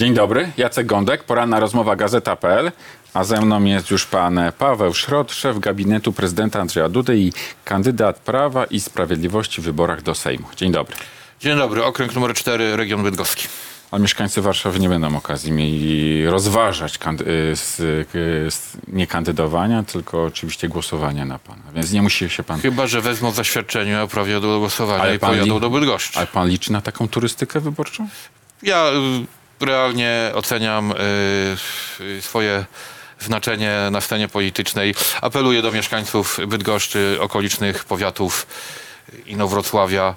Dzień dobry, Jacek Gądek, poranna rozmowa Gazeta.pl, a ze mną jest już pan Paweł Szrot, szef gabinetu prezydenta Andrzeja Dudy i kandydat Prawa i Sprawiedliwości w wyborach do Sejmu. Dzień dobry. Dzień dobry, okręg numer 4, region bydgoski. A mieszkańcy Warszawy nie będą okazji mieli rozważać kandy- y, s- nie kandydowania, tylko oczywiście głosowania na pana. Więc nie musi się pan... Chyba, że wezmą zaświadczenie o prawie do głosowania Ale i pojadą li- do Bydgoszczy. Ale pan liczy na taką turystykę wyborczą? Ja realnie oceniam y, y, swoje znaczenie na scenie politycznej. Apeluję do mieszkańców Bydgoszczy, okolicznych powiatów Inowrocławia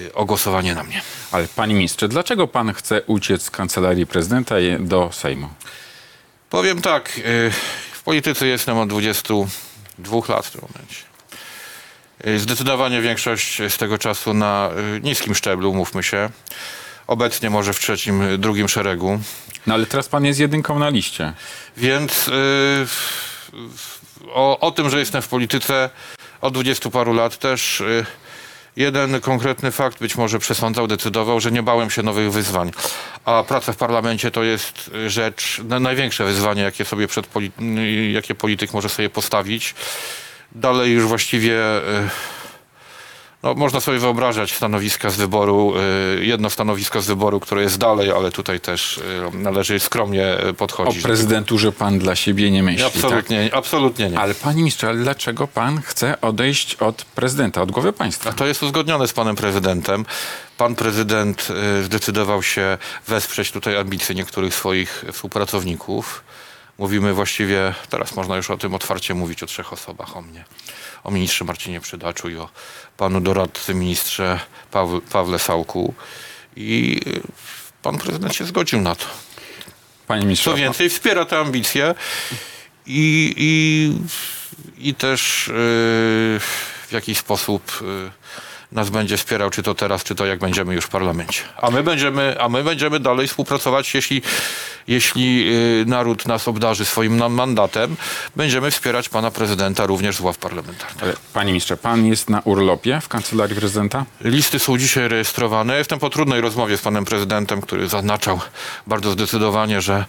y, o głosowanie na mnie. Ale panie ministrze, dlaczego pan chce uciec z kancelarii prezydenta i- do Sejmu? Powiem tak, w polityce jestem od 22 lat w tym momencie. Zdecydowanie większość z tego czasu na niskim szczeblu, mówmy się. Obecnie może w trzecim, drugim szeregu. No ale teraz pan jest jedynką na liście. Więc y, o, o tym, że jestem w polityce od dwudziestu paru lat też y, jeden konkretny fakt być może przesądzał, decydował, że nie bałem się nowych wyzwań. A praca w parlamencie to jest rzecz, na, największe wyzwanie, jakie sobie przed jakie polityk może sobie postawić. Dalej już właściwie y, no, można sobie wyobrażać stanowiska z wyboru, y, jedno stanowisko z wyboru, które jest dalej, ale tutaj też y, należy skromnie y, O podchodzić. prezydenturze pan dla siebie nie myśli, tak? Absolutnie, absolutnie nie. Ale panie ministrze, ale dlaczego pan chce odejść od prezydenta, od głowy państwa? A to jest uzgodnione z panem prezydentem. Pan prezydent zdecydował się wesprzeć tutaj ambicje niektórych swoich współpracowników. Mówimy właściwie, teraz można już o tym otwarcie mówić o trzech osobach, o mnie, o ministrze Marcinie Przydaczu i o panu doradcy ministrze Paw- Pawle Sałku. I y, pan prezydent się zgodził na to. Panie ministrze, Co więcej, wspiera te ambicje i, i, i też yy, w jakiś sposób yy, nas będzie wspierał, czy to teraz, czy to jak będziemy już w parlamencie. A my będziemy, a my będziemy dalej współpracować, jeśli, jeśli yy, naród nas obdarzy swoim mandatem, będziemy wspierać pana prezydenta również z ław parlamentarnych. panie ministrze, pan jest na urlopie w kancelarii prezydenta? Listy są dzisiaj rejestrowane. Jestem po trudnej rozmowie z panem prezydentem, który zaznaczał bardzo zdecydowanie, że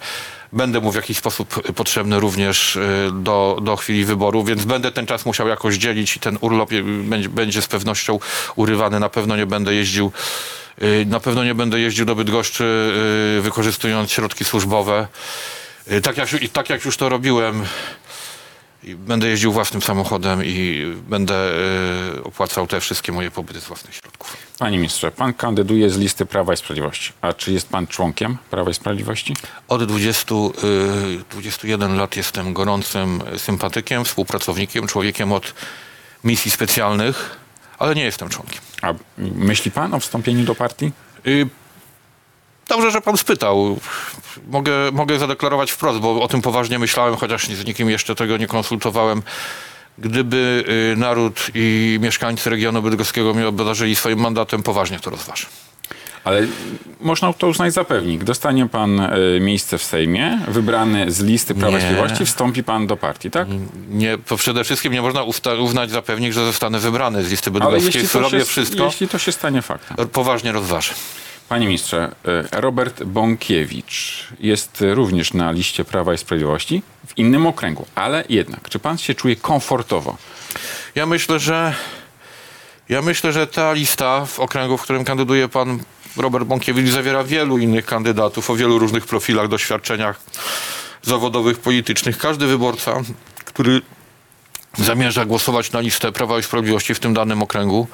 będę mu w jakiś sposób potrzebny również y, do, do chwili wyboru, więc będę ten czas musiał jakoś dzielić i ten urlop y, będzie, z pewnością urywany. Na pewno nie będę jeździł y, na pewno nie będę jeździł do Bydgoszczy y, wykorzystując środki służbowe. Y, Tak jak, tak jak już to robiłem, i będę jeździł własnym samochodem i będę y, opłacał te wszystkie moje pobyty z własnych środków. Panie ministrze, pan kandyduje z listy Prawa i Sprawiedliwości. A czy jest pan członkiem Prawa i Sprawiedliwości? Od 20, y, 21 lat jestem gorącym sympatykiem, współpracownikiem, człowiekiem od misji specjalnych, ale nie jestem członkiem. A myśli pan o wstąpieniu do partii? Y, Dobrze, że pan spytał. Mogę, mogę zadeklarować wprost, bo o tym poważnie myślałem, chociaż z nikim jeszcze tego nie konsultowałem. Gdyby y, naród i mieszkańcy regionu bydgoskiego mnie obdarzyli swoim mandatem, poważnie to rozważę. Ale można to uznać za pewnik. Dostanie pan e, miejsce w Sejmie, wybrany z listy Prawa. Sprawiedliwości, wstąpi pan do partii, tak? Nie, to przede wszystkim nie można uznać za pewnik, że zostanę wybrany z listy Ale bydgoskiej. jeśli to, Robię się, wszystko, jeśli to się stanie faktem. poważnie rozważę. Panie ministrze, e, Robert Bąkiewicz jest również na liście Prawa i Sprawiedliwości w innym okręgu, ale jednak, czy pan się czuje komfortowo? Ja myślę, że ja myślę, że ta lista w okręgu, w którym kandyduje pan Robert Bąkiewicz, zawiera wielu innych kandydatów o wielu różnych profilach, doświadczeniach zawodowych, politycznych. Każdy wyborca, który zamierza głosować na listę Prawa i Sprawiedliwości w tym danym okręgu,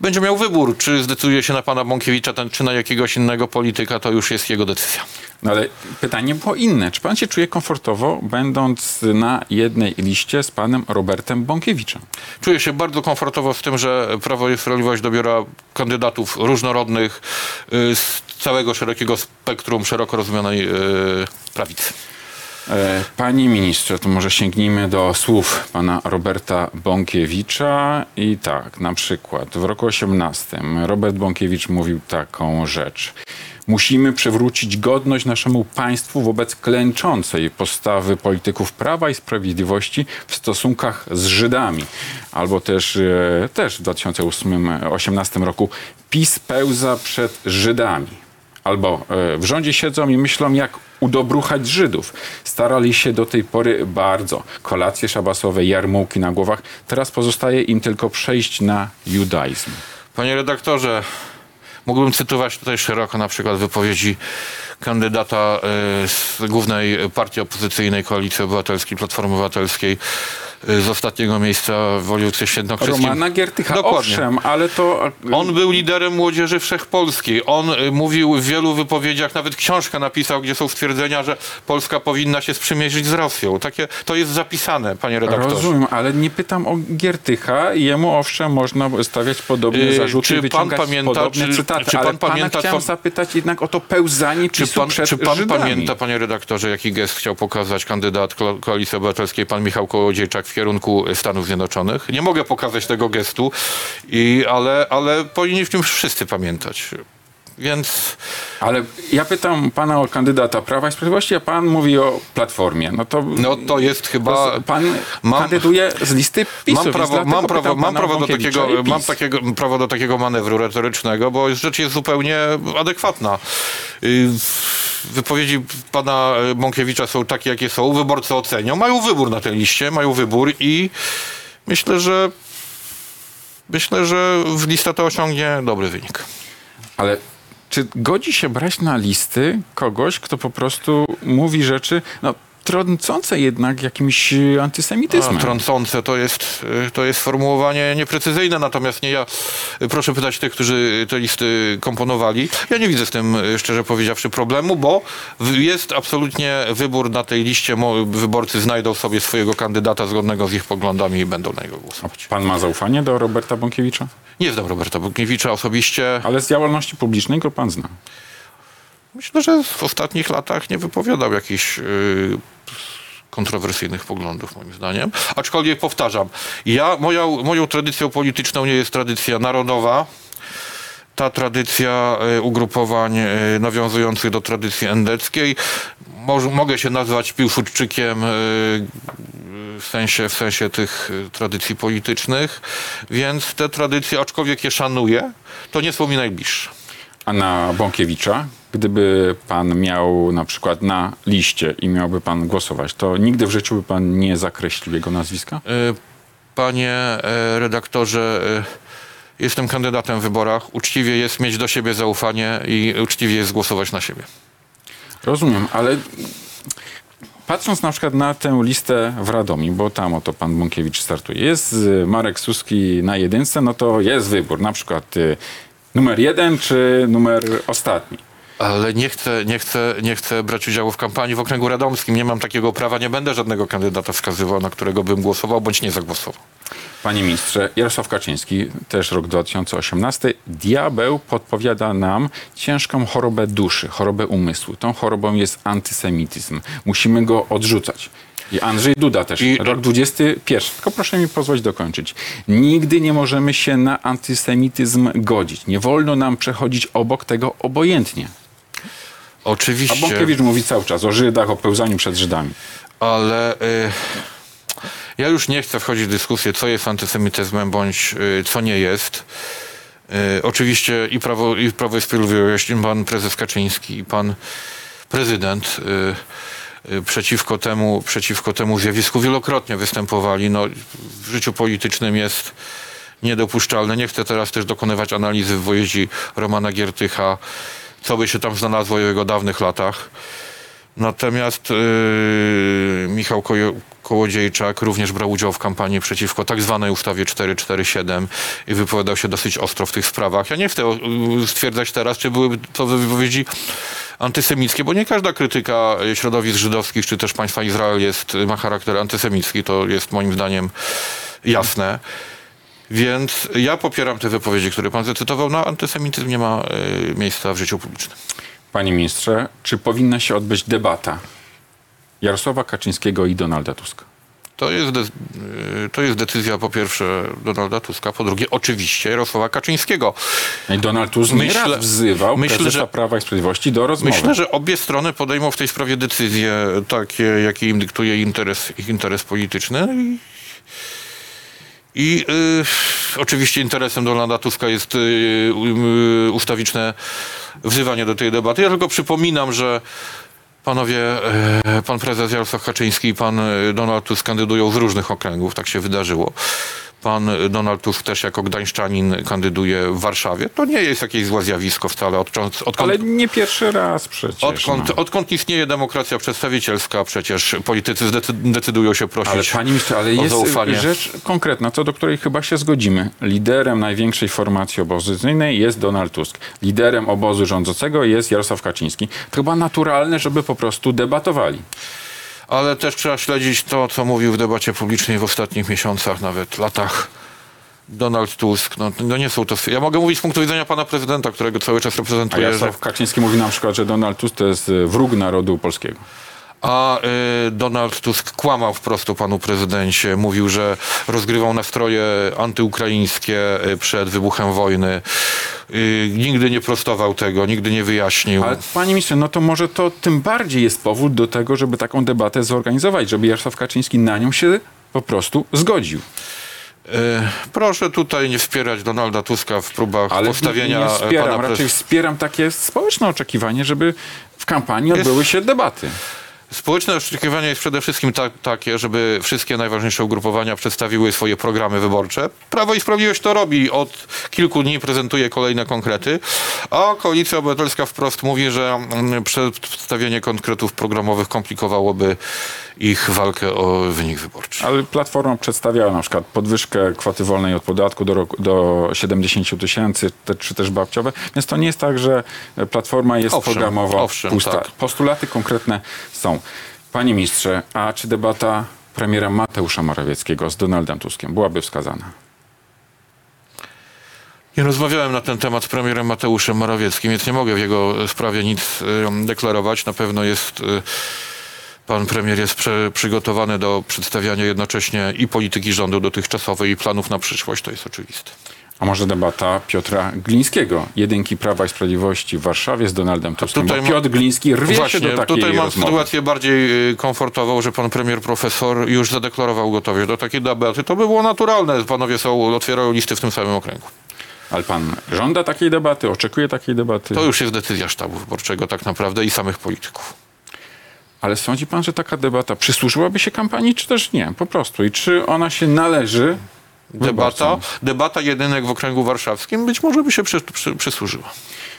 będzie miał wybór, czy zdecyduje się na pana Bąkiewicza, ten, czy na jakiegoś innego polityka, to już jest jego decyzja. No ale pytanie było inne. Czy pan się czuje komfortowo, będąc na jednej liście z panem Robertem Bąkiewiczem? Czuję się bardzo komfortowo z tym, że Prawo i Sprawiedliwość dobiera kandydatów różnorodnych y, z całego szerokiego spektrum szeroko rozumianej y, prawicy. E, Panie ministrze, to może sięgnijmy do słów pana Roberta Bąkiewicza i tak, na przykład w roku 18 Robert Bąkiewicz mówił taką rzecz. Musimy przywrócić godność naszemu państwu wobec klęczącej postawy polityków Prawa i Sprawiedliwości w stosunkach z Żydami. Albo też, e, też w 2018 roku PiS pełza przed Żydami. Albo e, w rządzie siedzą i myślą, jak udobruchać Żydów. Starali się do tej pory bardzo. Kolacje szabasowe, jarmułki na głowach. Teraz pozostaje im tylko przejść na judaizm. Panie redaktorze, mógłbym cytować tutaj szeroko na przykład wypowiedzi kandydata y, z głównej partii opozycyjnej Koalicji Obywatelskiej, Platformy Obywatelskiej z ostatniego miejsca w województwie świętokrzyskim. Romana Giertycha, Dokładnie. owszem, ale to... e, On był liderem młodzieży wszechpolskiej. On y, mówił w wielu wypowiedziach, nawet książkę napisał, gdzie są stwierdzenia, że Polska powinna się sprzymierzyć z Rosją. Takie, to jest zapisane, panie redaktorze. Rozumiem, ale nie pytam o Giertycha. Jemu owszem można stawiać podobne zarzuty, czy pan pamięta, podobne czy- cytaty, czy pan ale pamięta, chciałem zapytać jednak o to pełzanie Czy pan, przed czy pan Żydami. pamięta, panie redaktorze, jaki gest chciał pokazać kandydat Ko- Koalicji Obywatelskiej, pan Michał Kołodziejczak w kierunku Stanów Zjednoczonych? Nie mogę pokazać tego gestu, i, ale, ale powinniśmy wszyscy pamiętać. Więc Ale ja pytam pana o kandydata Prawa i Sprawiedliwości, a pan mówi o Platformie. No to, no, to jest chyba... to pan mam- kandyduje z listy PiSu, Mam prawo, mam, prawo, mam, prawo do takiego, mam takiego, prawo do takiego manewru retorycznego, bo rzecz jest zupełnie adekwatna. Y, Wypowiedzi pana Bąkiewicza są takie, jakie są. Wyborcy ocenią. Mają wybór na tej liście, mają wybór i myślę, że myślę, że lista to osiągnie dobry wynik. Ale czy godzi się brać na listy kogoś, kto po prostu mówi rzeczy, no trącące jednak jakimś e, antysemityzmem? A, trącące to jest, y, to jest sformułowanie nieprecyzyjne, natomiast nie ja. Y, Proszę pytać tych, którzy te listy komponowali. Ja nie widzę z tym, y, szczerze powiedziawszy, problemu, bo jest absolutnie wybór na tej liście. Wyborcy znajdą sobie swojego kandydata zgodnego z ich poglądami i będą na niego głosować. Pan ma zaufanie do Roberta Bąkiewicza? Nie znam Roberta Bukniewicza osobiście. Ale z działalności publicznej go pan zna. Myślę, że w ostatnich latach nie wypowiadał jakichś y, kontrowersyjnych poglądów, moim zdaniem. Aczkolwiek powtarzam, ja, moją, moją tradycją polityczną nie jest tradycja narodowa. Ta tradycja y, ugrupowań y, nawiązujących do tradycji endeckiej. Mogę się nazwać Piłsudczykiem y, w sensie, w sensie tych tradycji politycznych, więc te tradycje, aczkolwiek je szanuję, to nie są mi najbliższe. A na Bąkiewicza, gdyby pan miał na przykład na liście i miałby pan głosować, to nigdy w życiu by pan nie zakreślił jego nazwiska? Y, Panie e, redaktorze, y, jestem kandydatem w wyborach. Uczciwie jest mieć do siebie zaufanie i uczciwie jest głosować na siebie. Rozumiem, ale patrząc na przykład na tę listę w Radomi, bo tam oto pan Bąkiewicz startuje, jest Marek Suski na jedynce, no to jest wybór, na przykład y, numer jeden czy numer ostatni. Ale nie chcę, nie, chcę, nie chcę brać udziału w kampanii w okręgu radomskim. Nie mam takiego prawa, nie będę żadnego kandydata wskazywał, na którego bym głosował bądź nie zagłosował. Panie ministrze, Jarosław Kaczyński, też rok 2018. Diabeł podpowiada nam ciężką chorobę duszy, chorobę umysłu. Tą chorobą jest antysemityzm. Musimy go odrzucać. I Andrzej Duda też. I- Rok 21. Tylko proszę mi pozwolić dokończyć. Nigdy nie możemy się na antysemityzm godzić. Nie wolno nam przechodzić obok tego obojętnie. A Oczywiście. Bąkiewicz mówi cały czas o Żydach, o pełzaniu przed Żydami. ale y, ja już nie chcę wchodzić w dyskusję, co jest antysemityzmem, bądź y, co nie jest. Y, oczywiście i Prawo, i Prawo i Sprawiedliwość, pan prezes Kaczyński, i pan prezydent y, y, przeciwko temu, przeciwko temu zjawisku wielokrotnie występowali. No, w życiu politycznym jest niedopuszczalne. Nie chcę teraz też dokonywać analizy w wojeździ Romana Giertycha, co by się tam znalazło w jego dawnych latach. Natomiast yy, Michał Kołodziejczak również brał udział w kampanii przeciwko tak zwanej ustawie 447 i wypowiadał się dosyć ostro w tych sprawach. Ja nie chcę yy, stwierdzać teraz, czy były to wypowiedzi antysemickie, bo nie każda krytyka środowisk żydowskich czy też państwa Izrael jest, ma charakter antysemicki. To jest moim zdaniem jasne. Więc ja popieram te wypowiedzi, które pan zacytował. No, antysemityzm nie ma yy, miejsca w życiu publicznym. Panie ministrze, czy powinna się odbyć debata Jarosława Kaczyńskiego i Donalda Tuska? To jest, y, to jest decyzja po pierwsze Donalda Tuska, po drugie oczywiście Jarosława Kaczyńskiego. No i Donald Tusk Myślę- wzywał myślę, że- Prawa i Sprawiedliwości do rozmowy. Myślę, że obie strony podejmą w tej sprawie decyzje takie, jakie im dyktuje interes, ich interes polityczny. I I y, oczywiście interesem Donalda Tuska jest y, y, ustawiczne wzywanie do tej debaty. Ja tylko przypominam, że panowie, e, pan prezes Jarosław Kaczyński i pan e, Donald Tusk kandydują z różnych okręgów, tak się wydarzyło. Pan Donald Tusk też jako gdańszczanin kandyduje w Warszawie. To nie jest jakieś złe zjawisko wcale. Odkąd, odkąd, Ale nie pierwszy raz przecież. odkąd, no. odkąd istnieje demokracja przedstawicielska, przecież politycy decydują się prosić Ale panie ministrze, ale jest zaufanie. rzecz konkretna, co do której chyba się zgodzimy. Liderem największej formacji opozycyjnej jest Donald Tusk. Liderem obozu rządzącego jest Jarosław Kaczyński. To chyba naturalne, żeby po prostu debatowali. Ale też trzeba śledzić to, co mówił w debacie publicznej w ostatnich miesiącach, nawet latach. Donald Tusk, no, no nie są to... Ja mogę mówić z punktu widzenia pana prezydenta, którego cały czas A reprezentuję, że, Jarosław Kaczyński mówi na przykład, że Donald Tusk to jest y, wróg narodu polskiego. A y, Donald Tusk kłamał wprost o panu prezydencie. Mówił, że rozgrywał nastroje antyukraińskie y, przed wybuchem wojny. Y, nigdy nie prostował tego, nigdy nie wyjaśnił. Ale panie ministrze, no to może to tym bardziej jest powód do tego, żeby taką debatę zorganizować, żeby Jarosław Kaczyński na nią się po prostu zgodził. E, Proszę tutaj nie wspierać Donalda Tuska w próbach Ale postawienia nie wspieram, pana raczej wspieram takie społeczne oczekiwanie, żeby w kampanii odbyły się debaty. Społeczne oczekiwanie jest przede wszystkim ta, takie, żeby wszystkie najważniejsze ugrupowania przedstawiły swoje programy wyborcze. Prawo i Sprawiedliwość to robi. Od kilku dni prezentuje kolejne konkrety, a Koalicja Obywatelska wprost mówi, że przedstawienie konkretów programowych komplikowałoby ich walkę o wynik wyborczy. Ale Platforma przedstawiała na przykład podwyżkę kwoty wolnej od podatku do, roku, do 70 tysięcy, te, czy też babciowe. Więc to nie jest tak, że Platforma jest Owszem, programowo owszem, pusta. tak. Postulaty konkretne są. Panie ministrze, a czy debata premiera Mateusza Morawieckiego z Donaldem Tuskiem byłaby wskazana? Nie rozmawiałem na ten temat z premierem Mateuszem Morawieckim, więc nie mogę w jego sprawie nic y, deklarować. Na pewno jest... Pan premier jest prze, przygotowany do przedstawiania jednocześnie i polityki rządu dotychczasowej, i planów na przyszłość, to jest oczywiste. A może debata Piotra Glińskiego, jedynki Prawa i Sprawiedliwości w Warszawie z Donaldem Tuskiem? tutaj ma- Piotr Gliński rwie Właśnie, się do takiej tutaj mam rozmowy. sytuację bardziej y, komfortową, że pan premier profesor już zadeklarował gotowość do takiej debaty. To by było naturalne. Panowie są, otwierają listy w tym samym okręgu. Ale pan żąda takiej debaty, oczekuje takiej debaty? To już jest decyzja sztabu wyborczego tak naprawdę i samych polityków. Ale sądzi pan, że taka debata przysłużyłaby się kampanii, czy też nie? Po prostu. I czy ona się należy Debata, debata jedynek w okręgu warszawskim być może by się przy, przy, przysłużyła.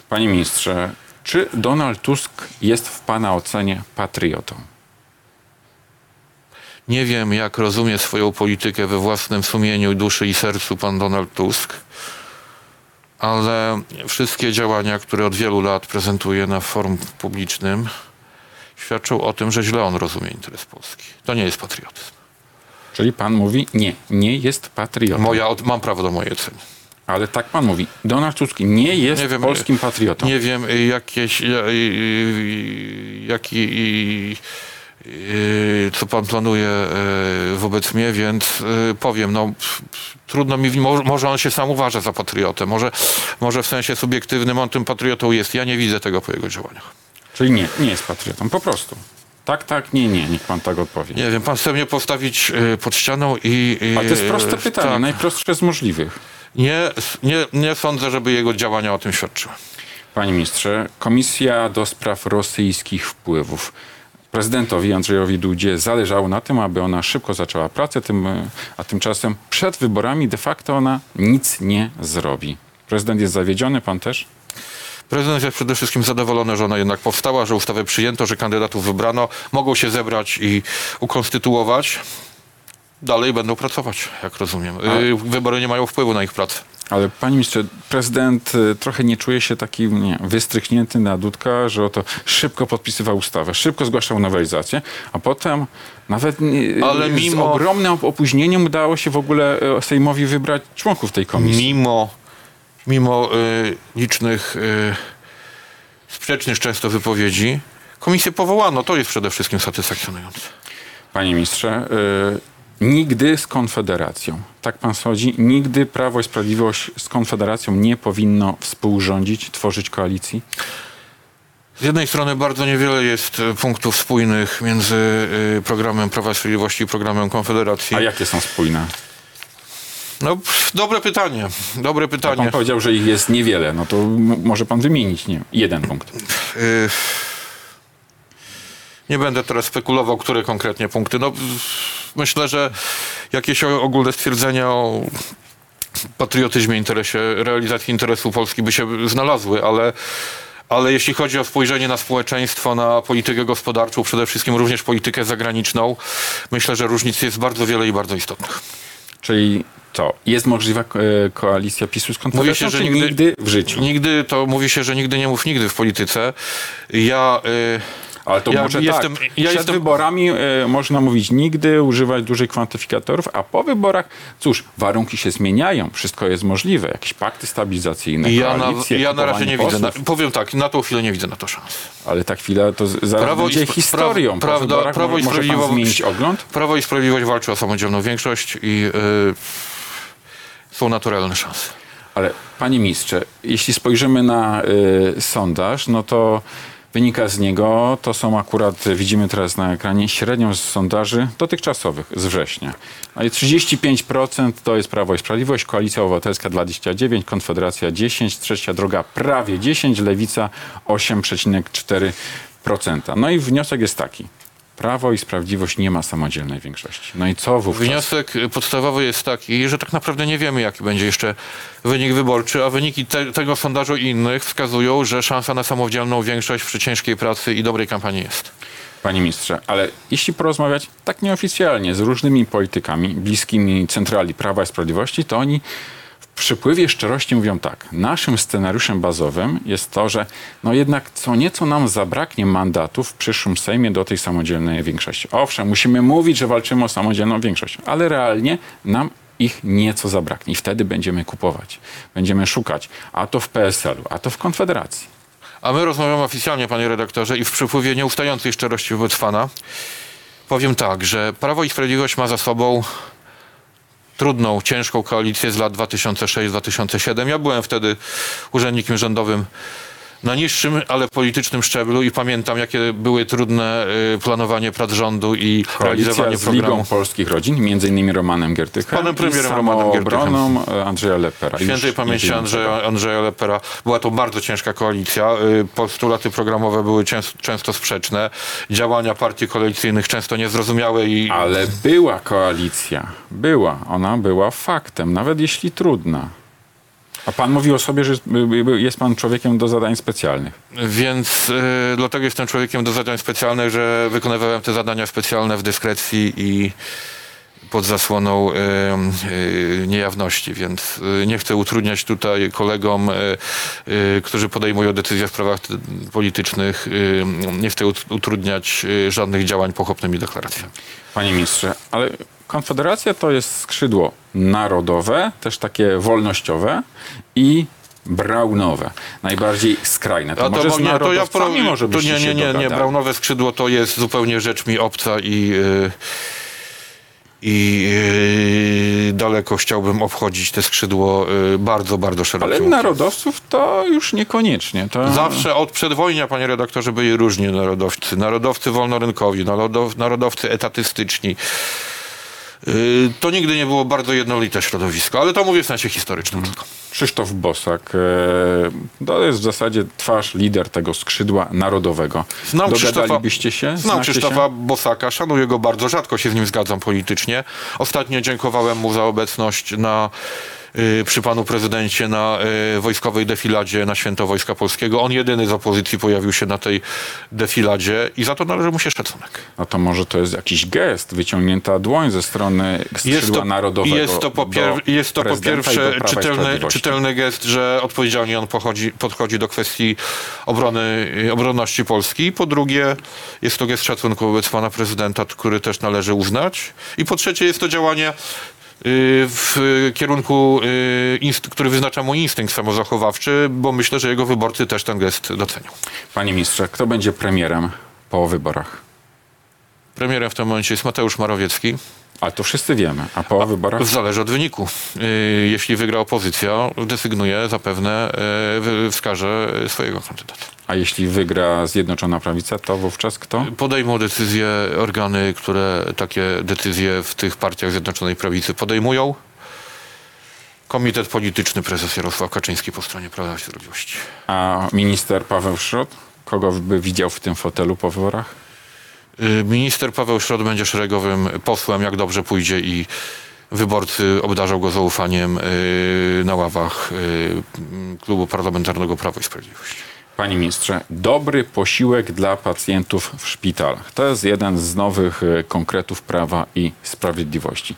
Panie ministrze, czy Donald Tusk jest w pana ocenie patriotą? Nie wiem, jak rozumie swoją politykę we własnym sumieniu, duszy i sercu pan Donald Tusk, ale wszystkie działania, które od wielu lat prezentuje na forum publicznym, świadczą o tym, że źle on rozumie interes Polski. To nie jest patriotyzm. Czyli pan mówi nie, nie jest patriotą. Moja, od- mam prawo do mojej oceny. Ale tak pan mówi. Donald Tusk nie jest Nie wiem, polskim patriotą. Nie wiem, y, jakieś, y, y, jaki, y, y, co pan planuje y, wobec mnie, więc y, powiem, no pff, pff, trudno mi, mo- może on się sam uważa za patriotę, może, może w sensie subiektywnym on tym patriotą jest. Ja nie widzę tego po jego działaniach. Czyli nie, nie jest patriotą. Po prostu. Tak, tak, nie, nie. Niech pan tak odpowie. Nie wiem, pan chce mnie postawić y, pod ścianą i... y, Ale to jest proste pytanie, tak. najprostsze z możliwych. Nie, nie, nie sądzę, żeby jego działania o tym świadczyły. Panie ministrze, Komisja do Spraw Rosyjskich Wpływów. Prezydentowi Andrzejowi Dudzie zależało na tym, aby ona szybko zaczęła pracę, tym, a tymczasem przed wyborami de facto ona nic nie zrobi. Prezydent jest zawiedziony, pan też? Prezydent jest przede wszystkim zadowolony, że ona jednak powstała, że ustawę przyjęto, że kandydatów wybrano, mogą się zebrać i ukonstytuować. Dalej będą pracować, jak rozumiem. Y, Wybory nie mają wpływu na ich pracę. Ale panie ministrze, prezydent y, trochę nie czuje się taki nie, wystrychnięty na dudka, że oto szybko podpisywał ustawę, szybko zgłaszał nowelizację, a potem nawet Ale z mimo- ogromnym op- opóźnieniem udało się w ogóle y, Sejmowi wybrać członków tej komisji. Mimo, mimo y, licznych y, sprzecznych często wypowiedzi, komisję powołano. To jest przede wszystkim satysfakcjonujące. Panie ministrze, y, nigdy z Konfederacją, tak pan sądzi, nigdy Prawo i Sprawiedliwość z Konfederacją nie powinno współrządzić, tworzyć koalicji? Z jednej strony bardzo niewiele jest y, punktów spójnych między y, programem Prawa i Sprawiedliwości i programem Konfederacji. A jakie są spójne? No, dobre pytanie. Dobre Pan pytanie. powiedział, że ich jest niewiele. No to może pan wymienić nie, jeden punkt. Y, Nie będę teraz spekulował, które konkretnie punkty. No, myślę, że jakieś ogólne stwierdzenia o patriotyzmie, interesie, realizacji interesu Polski by się znalazły, ale, ale jeśli chodzi o spojrzenie na społeczeństwo, na politykę gospodarczą, przede wszystkim również politykę zagraniczną, myślę, że różnic jest bardzo wiele i bardzo istotnych. Czyli to jest możliwa e, koalicja PiSu z Mówi Konfederacją, się, że nigdy, nigdy w życiu? Nigdy, to mówi się, że nigdy nie mów nigdy w polityce. Ja... Y, Ale to Ja może jestem- tak. ja Przed jestem- wyborami e, można mówić nigdy, używać dużych kwantyfikatorów, a po wyborach, cóż, warunki się zmieniają, wszystko jest możliwe. Jakieś pakty stabilizacyjne, Ja na, koalicje, ja na razie nie widzę. Na, posłów. powiem tak, na tą chwilę nie widzę na to szans. Ale ta chwila to zaraz Prawo będzie historią. pra- prawda- Prawo i Sprawiedliwość-? Prawo i Sprawiedliwość walczy o samodzielną większość i y, są naturalne szanse. Ale panie ministrze, jeśli spojrzymy na y, sondaż, no to wynika z niego, to są akurat, widzimy teraz na ekranie, średnią z sondaży dotychczasowych z września. I 35% to jest Prawo i Sprawiedliwość, Koalicja Obywatelska 29%, Konfederacja 10%, Trzecia Droga prawie 10%, Lewica 8,4%. No i wniosek jest taki. Prawo i Sprawiedliwość nie ma samodzielnej większości. No i co wówczas? Wniosek podstawowy jest taki, że tak naprawdę nie wiemy, jaki będzie jeszcze wynik wyborczy, a wyniki te, tego sondażu i innych wskazują, że szansa na samodzielną większość przy ciężkiej pracy i dobrej kampanii jest. Panie ministrze, ale jeśli porozmawiać tak nieoficjalnie z różnymi politykami bliskimi centrali Prawa i Sprawiedliwości, to oni przypływie szczerości mówią tak. Naszym scenariuszem bazowym jest to, że no jednak co nieco nam zabraknie mandatów w przyszłym Sejmie do tej samodzielnej większości. Owszem, musimy mówić, że walczymy o samodzielną większość, ale realnie nam ich nieco zabraknie i wtedy będziemy kupować. Będziemy szukać, a to w PSL-u, a to w Konfederacji. A my rozmawiamy oficjalnie, panie redaktorze, i w przypływie nieustającej szczerości wobec pana powiem tak, że Prawo i Sprawiedliwość ma za sobą trudną, ciężką koalicję z lat 2006-2007. Ja byłem wtedy urzędnikiem rządowym na niższym, ale politycznym szczeblu i pamiętam, jakie były trudne y, planowanie prac rządu i Koalicja realizowanie z programu. Ligą Polskich Rodzin, między innymi Romanem Giertychem Panem premierem Romanem e, Andrzeja Lepera. Świętej pamięci Andrzeja, Andrzeja Lepera. Była to bardzo ciężka koalicja. Y, Postulaty programowe były często, często sprzeczne. Działania partii koalicyjnych często niezrozumiałe i Ale była koalicja. Była. Ona była faktem, nawet jeśli trudna. A pan mówił o sobie, że jest- pan człowiekiem do zadań specjalnych. więc y, dlatego jestem człowiekiem do zadań specjalnych, że wykonywałem te zadania specjalne w dyskrecji i pod zasłoną y, y, niejawności, więc y, nie chcę utrudniać tutaj kolegom, y, y, którzy podejmują decyzje w sprawach politycznych, y, nie chcę ut- utrudniać żadnych działań pochopnymi deklaracjami. Panie ministrze, ale Konfederacja to jest skrzydło narodowe, też takie wolnościowe i braunowe. Najbardziej skrajne. To A może bo nie, to ja pro, może to nie, nie, nie, nie, braunowe skrzydło to jest zupełnie rzecz mi obca i, y, i y, daleko chciałbym obchodzić te skrzydło y, bardzo, bardzo szerokim. Ale narodowców to już niekoniecznie. To... Zawsze od przedwojnia, panie redaktorze, byli różni narodowcy. Narodowcy wolnorynkowi, narodow, narodowcy etatystyczni. Y, To nigdy nie było bardzo jednolite środowisko, ale to mówię w sensie historycznym tylko. Krzysztof Bosak e, to jest w zasadzie twarz, lider tego skrzydła narodowego. Znam Dogadalibyście się? Znam Krzysztofa Się? Bosaka, szanuję go bardzo, rzadko się z nim zgadzam politycznie. Ostatnio dziękowałem mu za obecność na, przy panu prezydencie na y, wojskowej defiladzie na Święto Wojska Polskiego. On jedyny z opozycji pojawił się na tej defiladzie i za to należy mu się szacunek. No to może to jest jakiś gest, wyciągnięta dłoń ze strony skrzydła Jest to, narodowego. jest to po, pier, jest to po pierwsze czytelny, czytelny gest, że odpowiedzialnie on pochodzi, podchodzi do kwestii obrony, y, obronności Polski. Po drugie, jest to gest szacunku wobec pana prezydenta, który też należy uznać. I po trzecie, jest to działanie y, w kierunku, y, który wyznacza mu instynkt samozachowawczy, bo myślę, że jego wyborcy też ten gest docenią. Panie ministrze, kto będzie premierem po wyborach? Premierem w tym momencie jest Mateusz Morawiecki. Ale to wszyscy wiemy. A po wyborach? Zależy od wyniku. Y, Jeśli wygra opozycja, desygnuje zapewne, y, wskaże swojego kandydata. A jeśli wygra Zjednoczona Prawica, to wówczas kto? Podejmą decyzje organy, które takie decyzje w tych partiach Zjednoczonej Prawicy podejmują. komitet polityczny prezes Jarosław Kaczyński po stronie Prawa i Sprawiedliwości. A minister Paweł Szrot? Kogo by widział w tym fotelu po wyborach? Y, Minister Paweł Szrot będzie szeregowym posłem, jak dobrze pójdzie i wyborcy obdarzą go zaufaniem y, na ławach y, klubu parlamentarnego Prawo i Sprawiedliwość. Panie ministrze, dobry posiłek dla pacjentów w szpitalach. To jest jeden z nowych konkretów Prawa i Sprawiedliwości.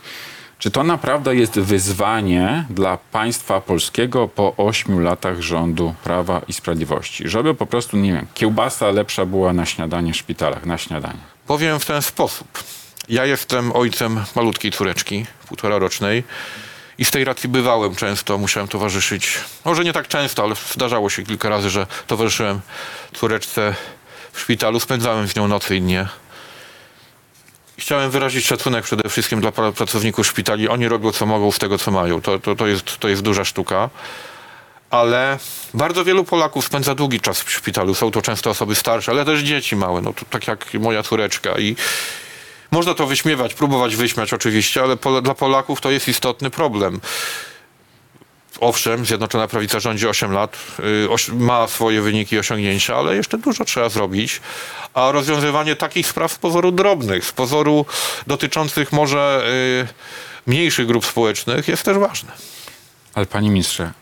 Czy to naprawdę jest wyzwanie dla państwa polskiego po ośmiu latach rządu Prawa i Sprawiedliwości? Żeby po prostu, nie wiem, kiełbasa lepsza była na śniadanie w szpitalach, na śniadanie. Powiem w ten sposób. Ja jestem ojcem malutkiej córeczki, półtora rocznej. I z tej racji bywałem często, musiałem towarzyszyć, może nie tak często, ale zdarzało się kilka razy, że towarzyszyłem córeczce w szpitalu, spędzałem z nią nocy i dnie. Chciałem wyrazić szacunek przede wszystkim dla pra- pracowników szpitali. Oni robią co mogą z tego, co mają. To, to, to, jest, to jest duża sztuka. Ale bardzo wielu Polaków spędza długi czas w szpitalu. Są to często osoby starsze, ale też dzieci małe, no to tak jak moja córeczka. I można to wyśmiewać, próbować wyśmiać oczywiście, ale Pol- dla Polaków to jest istotny problem. Owszem, Zjednoczona Prawica rządzi 8 lat, y, ma swoje wyniki i osiągnięcia, ale jeszcze dużo trzeba zrobić. A rozwiązywanie takich spraw z pozoru drobnych, z pozoru dotyczących może y, mniejszych grup społecznych jest też ważne. Ale panie ministrze,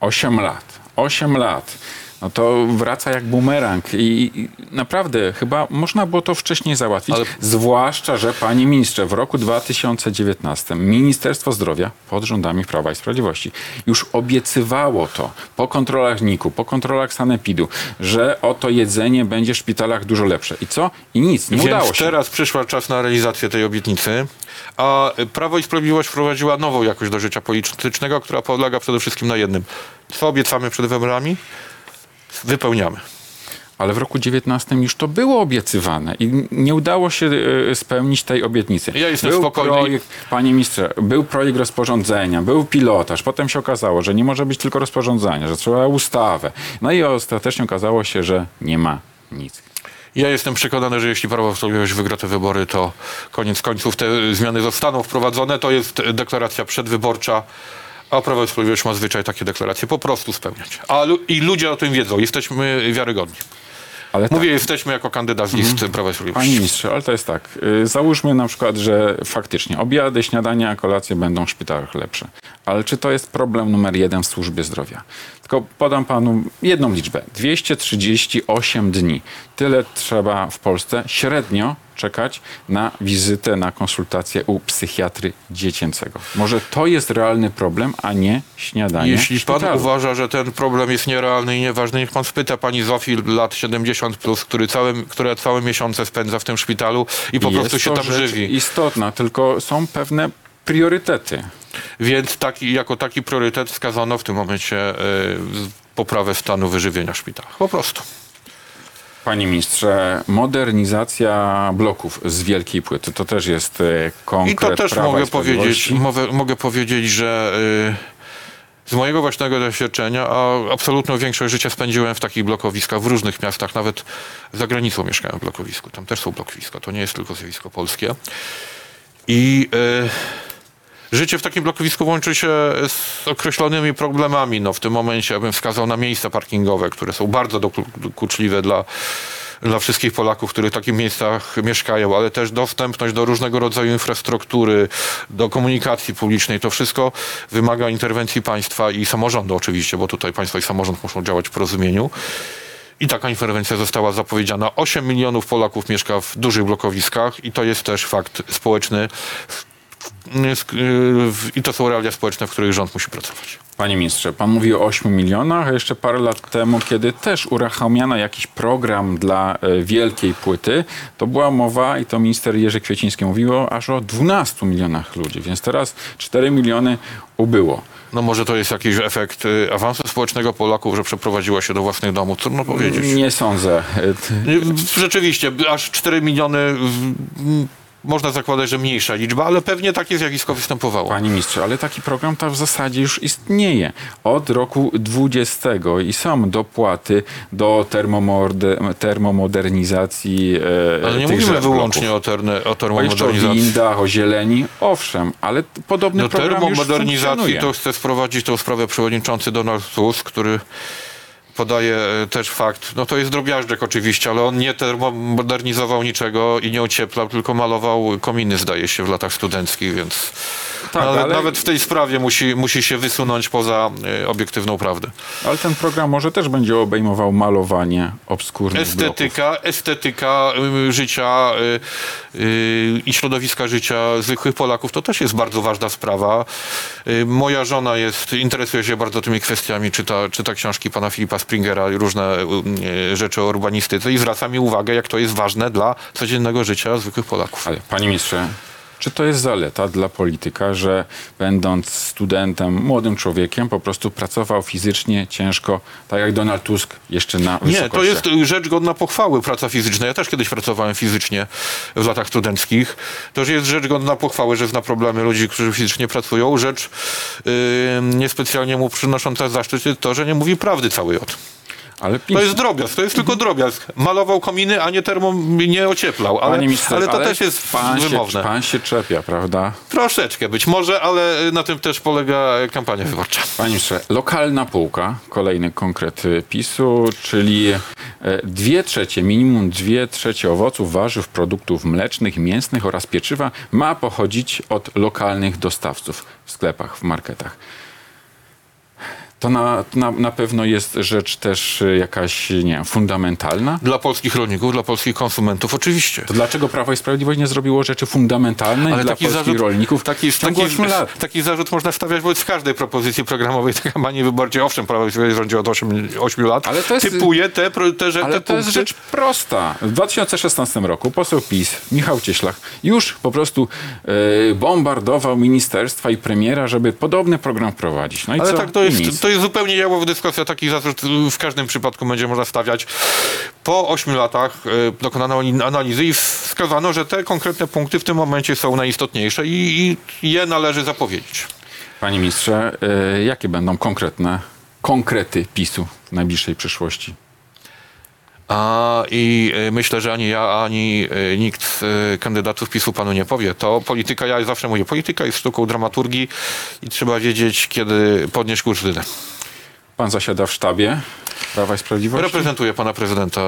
8 lat, 8 lat, no to wraca jak bumerang i, i naprawdę chyba można było to wcześniej załatwić, Ale- zwłaszcza, że panie ministrze, w roku 2019 Ministerstwo Zdrowia pod rządami Prawa i Sprawiedliwości już obiecywało to po kontrolach NIK-u, po kontrolach Sanepidu, że oto jedzenie będzie w szpitalach dużo lepsze. I co? I nic, nie Więc udało się. teraz przyszła czas na realizację tej obietnicy, a Prawo i Sprawiedliwość wprowadziła nową jakość do życia politycznego, która polega przede wszystkim na jednym. Co obiecamy przed wyborami? Wypełniamy. Ale w roku 19 już to było obiecywane i nie udało się e, spełnić tej obietnicy. Ja jestem był spokojny. projekt, panie ministrze, był projekt rozporządzenia, był pilotaż, potem się okazało, że nie może być tylko rozporządzenia, że trzeba ustawę. No i ostatecznie okazało się, że nie ma nic. Ja jestem przekonany, że jeśli Prawo i Sprawiedliwość wygra te wybory, to koniec końców te zmiany zostaną wprowadzone. To jest deklaracja przedwyborcza, a Prawo i Sprawiedliwość ma zwyczaj takie deklaracje po prostu spełniać. A lu- I ludzie o tym wiedzą. Jesteśmy wiarygodni. Ale tak, Mówię, jesteśmy jako kandydat z list Prawa i Panie Sprawiedliwości. ministrze, ale to jest tak. y, Załóżmy na przykład, że faktycznie obiady, śniadania, kolacje będą w szpitalach lepsze. Ale czy to jest problem numer jeden w służbie zdrowia? Tylko podam panu jedną liczbę. 238 dni. Tyle trzeba w Polsce średnio czekać na wizytę, na konsultację u psychiatry dziecięcego. Może to jest realny problem, a nie śniadanie Jeśli pan szpitalu. uważa, że ten problem jest nierealny i nieważny, niech pan spyta pani Zofii lat 70+, plus, który całe, która całe miesiące spędza w tym szpitalu i po Jest prostu się tam żywi. istotna, tylko są pewne priorytety. Więc taki, jako taki priorytet wskazano w tym momencie y, poprawę stanu wyżywienia w szpitalach. Po prostu. Panie ministrze, modernizacja bloków z wielkiej płyty to też jest e, I konkret to też mogę i powiedzieć, mogę, mogę powiedzieć, że y, z mojego własnego doświadczenia, a absolutną większość życia spędziłem w takich blokowiskach w różnych miastach, nawet za granicą mieszkałem w blokowisku. Tam też są blokowiska, to nie jest tylko zjawisko polskie. I życie w takim blokowisku łączy się z określonymi problemami. No, w tym momencie ja bym wskazał na miejsca parkingowe, które są bardzo doku- dokuczliwe dla dla wszystkich Polaków, którzy w takich miejscach mieszkają, ale też dostępność do różnego rodzaju infrastruktury, do komunikacji publicznej. To wszystko wymaga interwencji państwa i samorządu oczywiście, bo tutaj państwo i samorząd muszą działać w porozumieniu. I taka interwencja została zapowiedziana. 8 milionów Polaków mieszka w dużych blokowiskach i to jest też fakt społeczny. I to są realia społeczne, w których rząd musi pracować. Panie ministrze, pan mówi o 8 milionach, a jeszcze parę lat temu, kiedy też uruchamiano jakiś program dla e, wielkiej płyty, to była mowa i to minister Jerzy Kwieciński mówiło aż o 12 milionach ludzi, więc teraz 4 miliony ubyło. No może to jest jakiś efekt y, awansu społecznego Polaków, że przeprowadziła się do własnych domów. Trudno powiedzieć. Nie sądzę. Rzeczywiście, aż 4 miliony można zakładać, że mniejsza liczba, ale pewnie takie zjawisko występowało. Panie ministrze, ale taki program to w zasadzie już istnieje od roku 20 i są dopłaty do termomodernizacji e, Ale nie mówimy bloków. wyłącznie o, terne, o jeszcze o termomodernizacji. windach, o zieleni, owszem, ale podobny Do program już termomodernizacji funkcjonuje. to chce wprowadzić tą sprawę przewodniczący Donald Tusk, który podaje e, też fakt, no to jest drobiażdżek oczywiście, ale on nie termomodernizował niczego i nie ocieplał, tylko malował kominy zdaje się w latach studenckich, więc Tak, nawet, ale- nawet w tej sprawie musi, musi się wysunąć poza e, obiektywną prawdę. Ale ten program może też będzie obejmował malowanie obskurnych bloków. Estetyka, estetyka y, życia y, y, i środowiska życia zwykłych Polaków to też jest bardzo ważna sprawa. Y, moja żona jest, interesuje się bardzo tymi kwestiami, czyta, czyta książki pana Filipa Springera i różne y, rzeczy o urbanistyce i zwraca mi uwagę, jak to jest ważne dla codziennego życia zwykłych Polaków. Ale panie ministrze, czy to jest zaleta dla polityka, że będąc studentem, młodym człowiekiem, po prostu pracował fizycznie, ciężko, tak jak Donald Tusk jeszcze na Nie, to wysokościach? jest rzecz godna pochwały, praca fizyczna. Ja też kiedyś pracowałem fizycznie w latach studenckich. To jest rzecz godna pochwały, że zna problemy ludzi, którzy fizycznie pracują. Rzecz yy, niespecjalnie mu przynosząca zaszczyt jest to, że nie mówi prawdy całej od. Ale To jest drobiazg, to jest tylko drobiazg. Malował kominy, a nie termo, nie ocieplał. Ale, ministrze, ale to też jest pan wymowne. Się, pan się czepia, prawda? Troszeczkę być może, ale na tym też polega kampania wyborcza. Panie ministrze, lokalna półka, kolejny konkret y, PiSu, czyli e, dwie trzecie, minimum dwie trzecie owoców, warzyw, produktów mlecznych, mięsnych oraz pieczywa ma pochodzić od lokalnych dostawców w sklepach, w marketach. To na, na, na pewno jest rzecz też y, jakaś, nie wiem, fundamentalna. Dla polskich rolników, dla polskich konsumentów oczywiście. To dlaczego Prawo i Sprawiedliwość nie zrobiło rzeczy fundamentalnej Ale dla polskich zarzut, rolników taki, w ciągu taki, 8 lat? taki zarzut można stawiać wobec każdej propozycji programowej tej kampanii wyborczej. Owszem, Prawo i Sprawiedliwość rządzi od 8, 8 lat. Ale to jest- Typuje te, te, że- Ale te to jest rzecz prosta. W 2016 roku poseł PiS, Michał Cieślak, już po prostu e, bombardował ministerstwa i premiera, żeby podobny program wprowadzić. No i Ale co? tak, to jest, to jest zupełnie jałowa dyskusja. Taki zarzut w każdym przypadku będzie można stawiać. Po 8 latach e, dokonano analizy i wskazano, że te konkretne punkty w tym momencie są najistotniejsze i, i je należy zapowiedzieć. Panie ministrze, e, jakie będą konkretne konkrety PiSu w najbliższej przyszłości? A, I e, myślę, że ani ja, ani e, nikt z e, kandydatów PiSu panu nie powie. To polityka, ja zawsze mówię, polityka jest sztuką dramaturgii i trzeba wiedzieć, kiedy podnieść kursztynę. Pan zasiada w sztabie Prawa i Sprawiedliwości, Reprezentuję pana prezydenta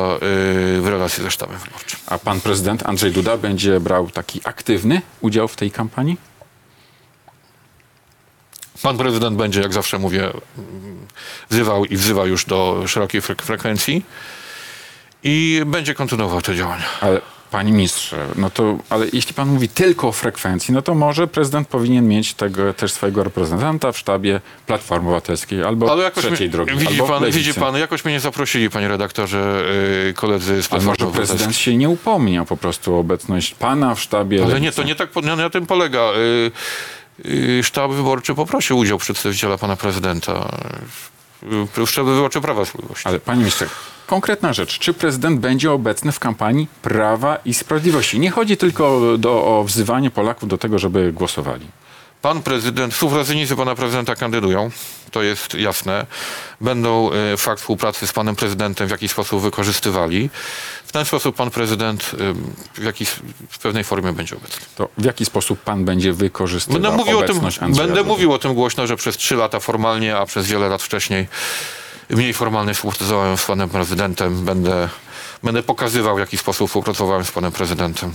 w relacji ze sztabem wyborczym. a pan prezydent Andrzej Duda będzie brał taki aktywny udział w tej kampanii? Pan prezydent będzie, jak zawsze mówię, mm, wzywał i wzywa już do szerokiej frek- frekwencji i będzie kontynuował te działania. Ale panie ministrze, no to, ale jeśli pan mówi tylko o frekwencji, no to może prezydent powinien mieć tego też swojego reprezentanta w sztabie Platformy Obywatelskiej albo Ale jakoś trzeciej mnie, drogi, widzi, pan, Lewicy. widzi pan, jakoś mnie nie zaprosili, panie redaktorze, yy, koledzy z Ale Platformy może prezydent się nie upomniał po prostu o obecność pana w sztabie Ale Lewicy. nie, to nie tak nie na tym polega. Yy, sztab wyborczy poprosił udział przedstawiciela pana prezydenta. Sztab wyborczy Prawa i Sprawiedliwości. Ale panie ministrze, konkretna rzecz. Czy prezydent będzie obecny w kampanii Prawa i Sprawiedliwości? Nie chodzi tylko do, o wzywanie Polaków do tego, żeby głosowali. Pan prezydent, współpracownicy pana prezydenta kandydują, to jest jasne. Będą e, fakt współpracy z panem prezydentem w jakiś sposób wykorzystywali. W ten sposób pan prezydent e, w, jakiś, w pewnej formie będzie obecny. To w jaki sposób pan będzie wykorzystywał Będę mówił, o tym, obecność Andrzeja będę Dudy? mówił o tym głośno, że przez trzy lata formalnie, a przez wiele lat wcześniej mniej formalnie współpracowałem z panem prezydentem. Będę, będę pokazywał, w jaki sposób współpracowałem z panem prezydentem.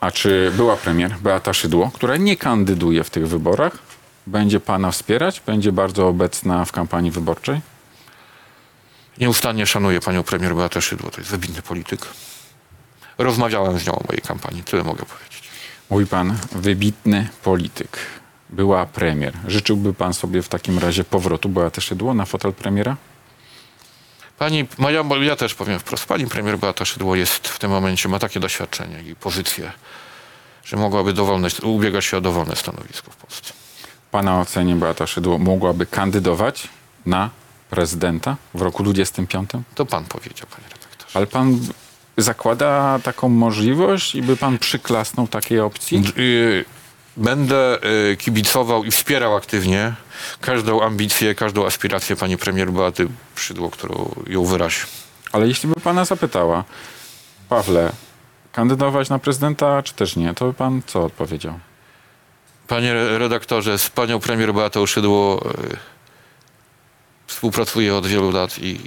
A czy była premier Beata Szydło, która nie kandyduje w tych wyborach, będzie pana wspierać? Będzie bardzo obecna w kampanii wyborczej? Nieustannie szanuję panią premier Beatę Szydło, to jest wybitny polityk. Rozmawiałem z nią o mojej kampanii, tyle mogę powiedzieć. Mówi pan, wybitny polityk. Była premier. Życzyłby pan sobie w takim razie powrotu Beaty Szydło na fotel premiera? Pani, moja, ja też powiem wprost, pani premier Beata Szydło jest w tym momencie, ma takie doświadczenie i pozycję, że mogłaby dowolne, ubiegać się o dowolne stanowisko w Polsce. Pana ocenie Beata Szydło mogłaby kandydować na prezydenta w roku 25? To pan powiedział, panie redaktorze. Ale pan zakłada taką możliwość i by pan przyklasnął takiej opcji? Y, Będę y, kibicował i wspierał aktywnie każdą ambicję, każdą aspirację pani premier Beaty Szydło, którą ją wyrazi. Ale jeśli by pana zapytała, Pawle, kandydować na prezydenta czy też nie, to by pan co odpowiedział? Panie redaktorze, z panią premier Beatą Szydło y, współpracuję od wielu lat i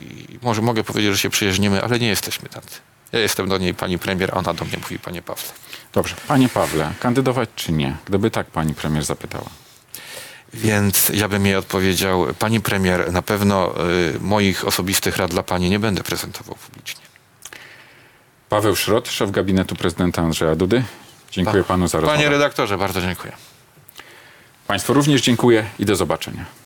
może mogę powiedzieć, że się przyjaźnimy, ale nie jesteśmy tacy. Ja jestem do niej pani premier, a ona do mnie mówi panie Pawle. Dobrze, panie Pawle, kandydować czy nie? Gdyby tak pani premier zapytała. Więc ja bym jej odpowiedział, pani premier, na pewno y, moich osobistych rad dla pani nie będę prezentował publicznie. Paweł Szrot, szef gabinetu prezydenta Andrzeja Dudy. Dziękuję panu za rozmowę. Panie redaktorze, bardzo dziękuję. Państwu również dziękuję i do zobaczenia.